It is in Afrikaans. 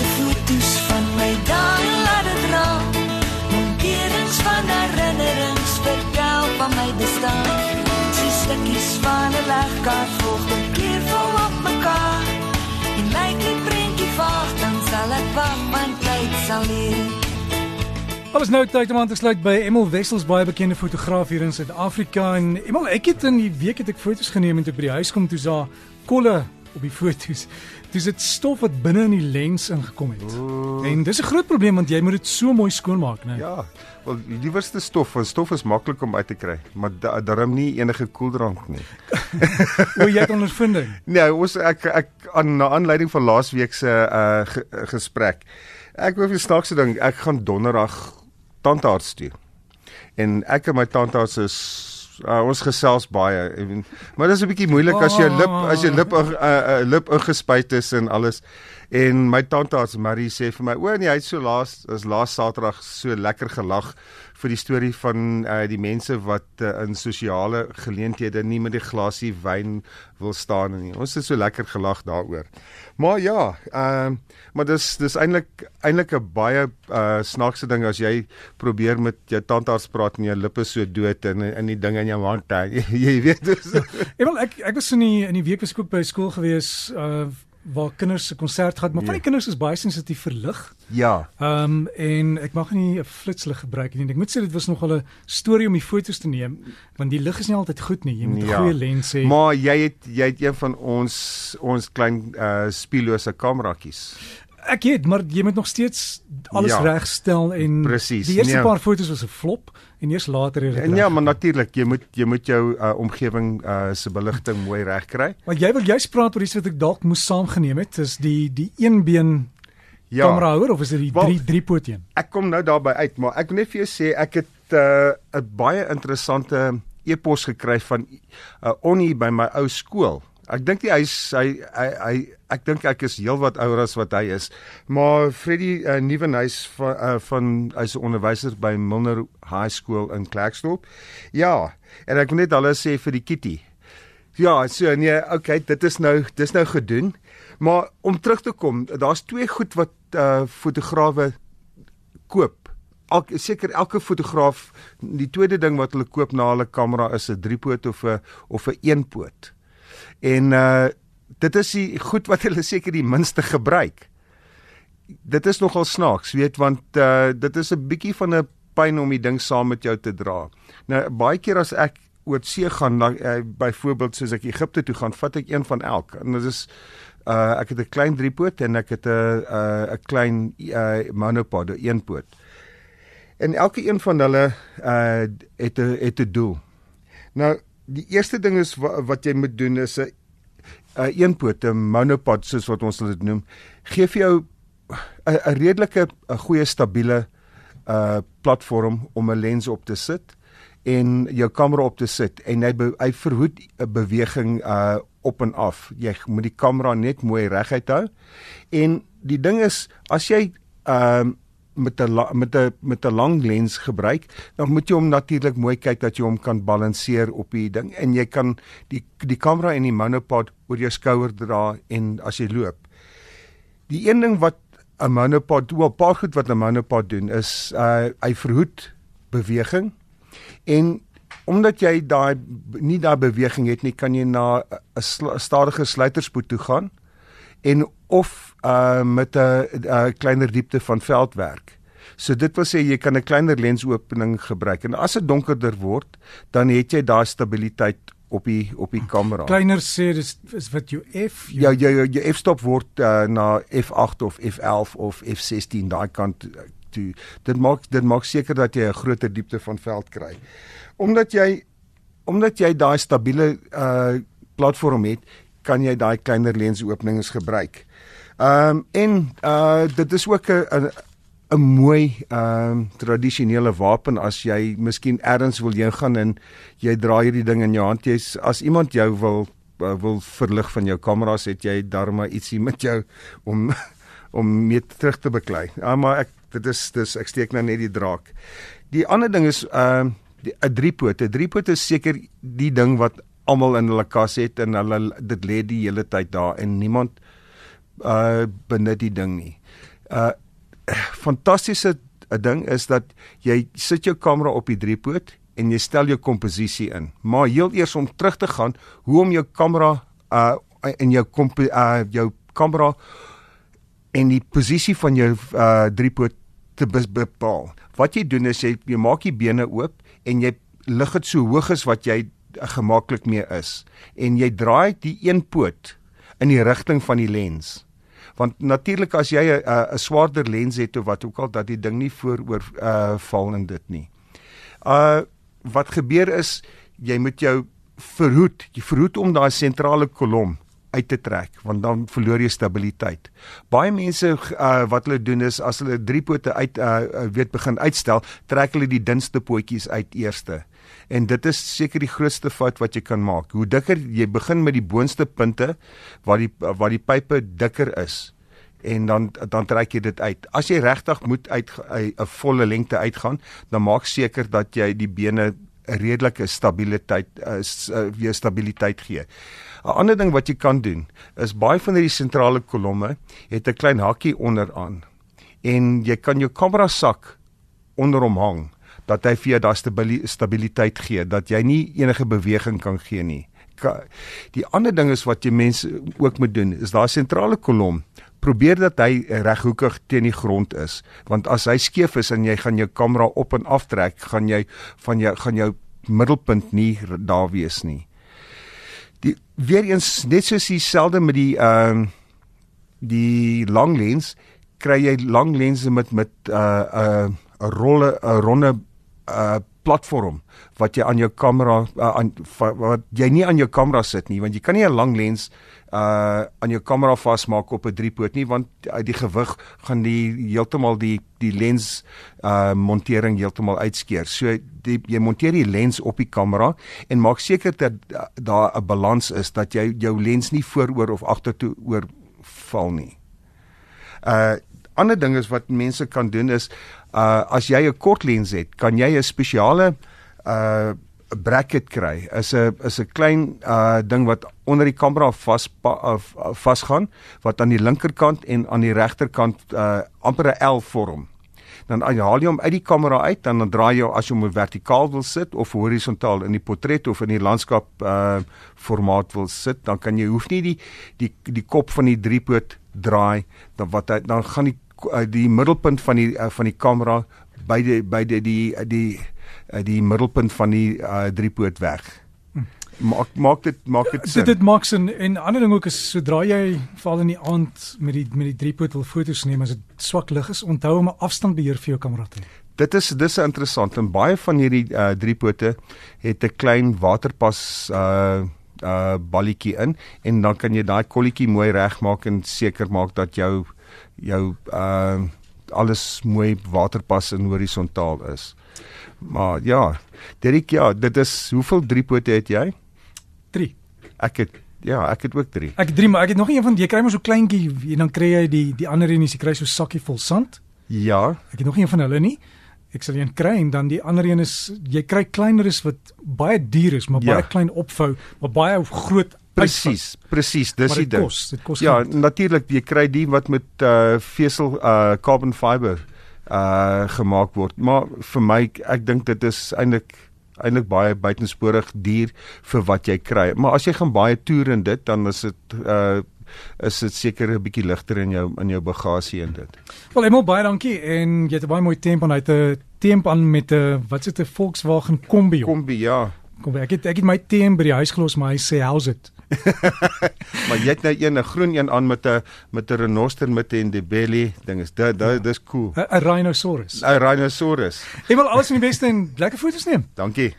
se foto's van my dan laat dit dra. Monterings van herinnerings vertel van my bestaan. Dis stukkies van 'n legkaart volg die keer vol op mekaar. En lyk die prentjie vaag dan sal ek wag want tyd sal leer. Alles nou tyd om aan te sluit by Emil Wessels baie bekende fotograaf hier in Suid-Afrika en Emil ek het in die week het ek foto's geneem en toe by die huis kom toe sa kolle op die foto's. Dis dit stof wat binne in die lens ingekom het. Ooh. En dis 'n groot probleem want jy moet dit so mooi skoonmaak, né? Ja, wel die liewerste stof, want stof is maklik om uit te kry, maar da, daarom nie enige koeldrank nie. O, jy het ondervinding. Nee, ons ek ek aan na aanleiding van laasweek se uh ge, gesprek. Ek wou vir snaakse ding, ek gaan donderdag tandarts toe. En ek en my tandarts is uh, ons gesels baie. En, maar dit is 'n bietjie moeilik as jou lip as jou lip 'n uh, uh, lip ingespuit is en alles. En my tandarts Marie sê vir my, "O nee, hy het so laas is laas Saterdag so lekker gelag vir die storie van uh, die mense wat uh, in sosiale geleenthede nie met die glasie wyn wil staan nie. Ons het so lekker gelag daaroor. Maar ja, ehm uh, maar dis dis eintlik eintlik 'n baie uh, snaakse ding as jy probeer met jou tandarts praat en jou lippe so dood en in die ding in jou hand jy, jy weet dis Emil ek ek was in die in die week was ek ook by skool gewees uh waar kinders se konsert gehad, maar van die Ja. kinders is baie sensitief vir lig. Ja. Ehm um, en ek mag nie 'n flitslig gebruik nie. Ek moet sê dit was nog 'n storie om die foto's te neem want die lig is nie altyd goed nie. Jy moet 'n Ja. goeie lens hê. Maar jy het jy het een van ons ons klein uh spiellose kameratjies. Ek het, maar jy moet nog steeds alles Ja. regstel en Presies, die eerste nee. paar foto's was 'n flop en eers later het dit En ja, maar natuurlik, jy moet jy moet jou uh, omgewing uh se beligting mooi regkry. Maar jy wil juist praat oor iets wat ek dalk moes saamgeneem het, is die die een been Ja. kamera houer of is dit die Wel- drie drie poot een? Ek kom nou daarby uit, maar ek wil net vir jou sê ek het 'n uh, baie interessante e-pos gekry van 'n uh, Onnie by my ou skool. Ek dink hy is hy hy, hy ek dink ek is heelwat ouer as wat hy is. Maar Freddie uh, Nieuwenhuis van uh, van hy's 'n onderwyser by Milner High School in Klerksdorp. Ja, en ek wil net alles sê vir die kitty. Ja, so nee, okay, dit is nou dis nou gedoen. Maar om terug te kom, daar's twee goed wat uh fotograwe koop. Elke seker elke fotograaf die tweede ding wat hulle koop na hulle kamera is 'n driepoot of 'n of 'n eenpoot. En uh dit is die goed wat hulle seker die minste gebruik. Dit is nogal snaaks, weet want uh dit is 'n bietjie van 'n pyn om die ding saam met jou te dra. Nou baie keer as ek oor see gaan, dan uh, byvoorbeeld soos ek Egipte toe gaan, vat ek een van elk. En dit is uh ek het 'n klein driepoot en ek het 'n uh 'n klein uh monopod, 'n eenpoot. En elke een van hulle uh het 'n het 'n doel. Nou, die eerste ding is wat, wat jy moet doen is 'n 'n eenpoot, 'n monopod soos wat ons dit noem, gee vir jou 'n 'n redelike 'n goeie stabiele uh platform om 'n lens op te sit en jou kamera op te sit en hy be, hy verhoed 'n beweging uh op en af. Jy moet die kamera net mooi reguit hou. En die ding is as jy ehm uh, met 'n met 'n met 'n lang lens gebruik, dan moet jy hom natuurlik mooi kyk dat jy hom kan balanseer op die ding en jy kan die die kamera en die monopod oor jou skouer dra en as jy loop. Die een ding wat 'n monopod, wel 'n paar goed wat 'n monopod doen is uh hy verhoed beweging en omdat jy daai nie daai beweging het nie, kan jy na 'n sl stadige sluiterspoed toe gaan en of uh met 'n 'n kleiner diepte van veld werk. So dit wil sê jy kan 'n kleiner lensopening gebruik en as dit donkerder word, dan het jy daai stabiliteit op die op die kamera. Kleiner sê dis is wat jou F Ja, jou jou, jou f-stop word uh, na F8 of F11 of F16 daai kant uh, toe. Dit maak dit maak seker dat jy 'n groter diepte van veld kry. Omdat jy omdat jy daai stabiele uh platform het, kan jy daai kleiner lensopenings gebruik. Ehm um, en uh dit is ook 'n 'n mooi ehm um, tradisionele wapen as jy miskien ergens wil heen gaan en jy dra hierdie ding in jou hand. Jy's as iemand jou wil uh, wil verlig van jou kameras, het jy darma ietsie met jou om om mee terug te beklei. Ja, maar ek dit is dis ek steek nou net die draak. Die ander ding is ehm uh, 'n driepoot. 'n Driepoot is seker die ding wat almal in hulle kas het en hulle dit lê die hele tyd daar en niemand uh benut die ding nie. Uh fantastiese ding is dat jy sit jou kamera op die driepoot en jy stel jou komposisie in. Maar heel eers om terug te gaan, hoe om jou kamera uh in jou uh jou kamera en die posisie van jou uh driepoot te bepaal. Wat jy doen is jy, jy maak die bene oop en jy lig dit so hoog as wat jy gemaklik mee is en jy draai die een poot in die rigting van die lens want natuurlik as jy 'n 'n swaarder lens het of wat ook al dat die ding nie vooroor uh val in dit nie. Uh wat gebeur is jy moet jou verhoed, jy verhoed om daai sentrale kolom uit te trek want dan verloor jy stabiliteit. Baie mense uh, wat hulle doen is as hulle drie pote uit uh, weet begin uitstel, trek hulle die dunste pootjies uit eerste. En dit is seker die grootste fout wat jy kan maak. Hoe dikker jy begin met die boonste punte waar die waar die pype dikker is en dan dan trek jy dit uit. As jy regtig moet uit 'n volle lengte uitgaan, dan maak seker dat jy die bene redelike stabiliteit uh, weer stabiliteit gee. 'n Ander ding wat jy kan doen is baie van hierdie sentrale kolomme het 'n klein hakkie onderaan en jy kan jou kamera sak onder hom hang dat hy vir jou daai stabiliteit gee dat jy nie enige beweging kan gee nie. Die ander ding is wat jy mense ook moet doen is daai sentrale kolom. Probeer dat hy reghoekig teen die grond is want as hy skeef is en jy gaan jou kamera op en af trek gaan jy van jou gaan jou middelpunt nie daar wees nie. Die weer eens net soos dieselfde met die ehm uh, die lang lens kry jy lang lense met met 'n uh, 'n uh, 'n rolle 'n ronde uh platform wat jy aan jou kamera uh, aan wat jy nie aan jou kamera sit nie want jy kan nie 'n lang lens uh aan jou kamera vasmaak op 'n driepoot nie want uit die gewig gaan die heeltemal die die lens uh montering heeltemal uitskeer. So die, jy monteer die lens op die kamera en maak seker dat daar 'n balans is dat jy jou lens nie vooroor of agtertoe oor val nie. Uh ander ding is wat mense kan doen is uh as jy 'n kort lens het, kan jy 'n spesiale uh bracket kry is 'n is 'n klein uh ding wat onder die kamera vas uh, vasgaan wat aan die linkerkant en aan die regterkant uh amper 'n L vorm. Dan haal jy hom uit die kamera uit en dan draai jy as jy hom vertikaal wil sit of horisontaal in die portret of in die landskap uh formaat wil sit, dan kan jy hoef nie die die die kop van die driepoot draai dan wat dan gaan die die middelpunt van die uh, van die kamera by die by die die die, die die middelpunt van die uh, driepoot weg. Maak maak dit maak dit sin. Dit dit maak sin en ander ding ook is sodra jy val in die aand met die met die driepoot wil foto's neem as dit swak lig is, onthou om 'n afstandbeheer vir jou kamera te hê. Dit is dis interessant en baie van hierdie uh, driepote het 'n klein waterpas uh uh balletjie in en dan kan jy daai kolletjie mooi regmaak en seker maak dat jou jou uh alles mooi waterpas en horisontaal is. Maar ja, Derek ja, dit is hoeveel driepote het jy? 3. Ek het ja, ek het ook 3. Ek het 3, maar ek het nog een van jy kry maar so kleintjie en dan kry jy die die ander een is jy kry so sakkie vol sand. Ja. Ek het nog een van hulle nie. Ek sal een kry en dan die ander een is jy kry kleiner is wat baie duur is, maar ja. baie klein opvou, maar baie groot Presies, presies, dis die ding. Kos, dit kos. Ja, natuurlik, jy kry die wat met uh vesel uh carbon fiber uh gemaak word. Maar vir my ek dink dit is eintlik eintlik baie buitensporig duur vir wat jy kry. Maar as jy gaan baie toer in dit, dan is dit uh is dit seker 'n bietjie ligter in jou in jou bagasie en dit. Wel, Emel baie dankie en jy het baie mooi temp aan uit 'n temp aan met 'n wat dit 'n Volkswagen Kombi. Kombi, ja. Kombi. Ek het ek het my temp by die huis gelos, maar hy sê how's it? maar jy het nou een 'n groen een aan met 'n met 'n renoster met 'n debelly ding is dit dit dis cool. 'n Rhinoceros. 'n Rhinoceros. Ek wil alles in die beste en lekker foto's neem. Dankie.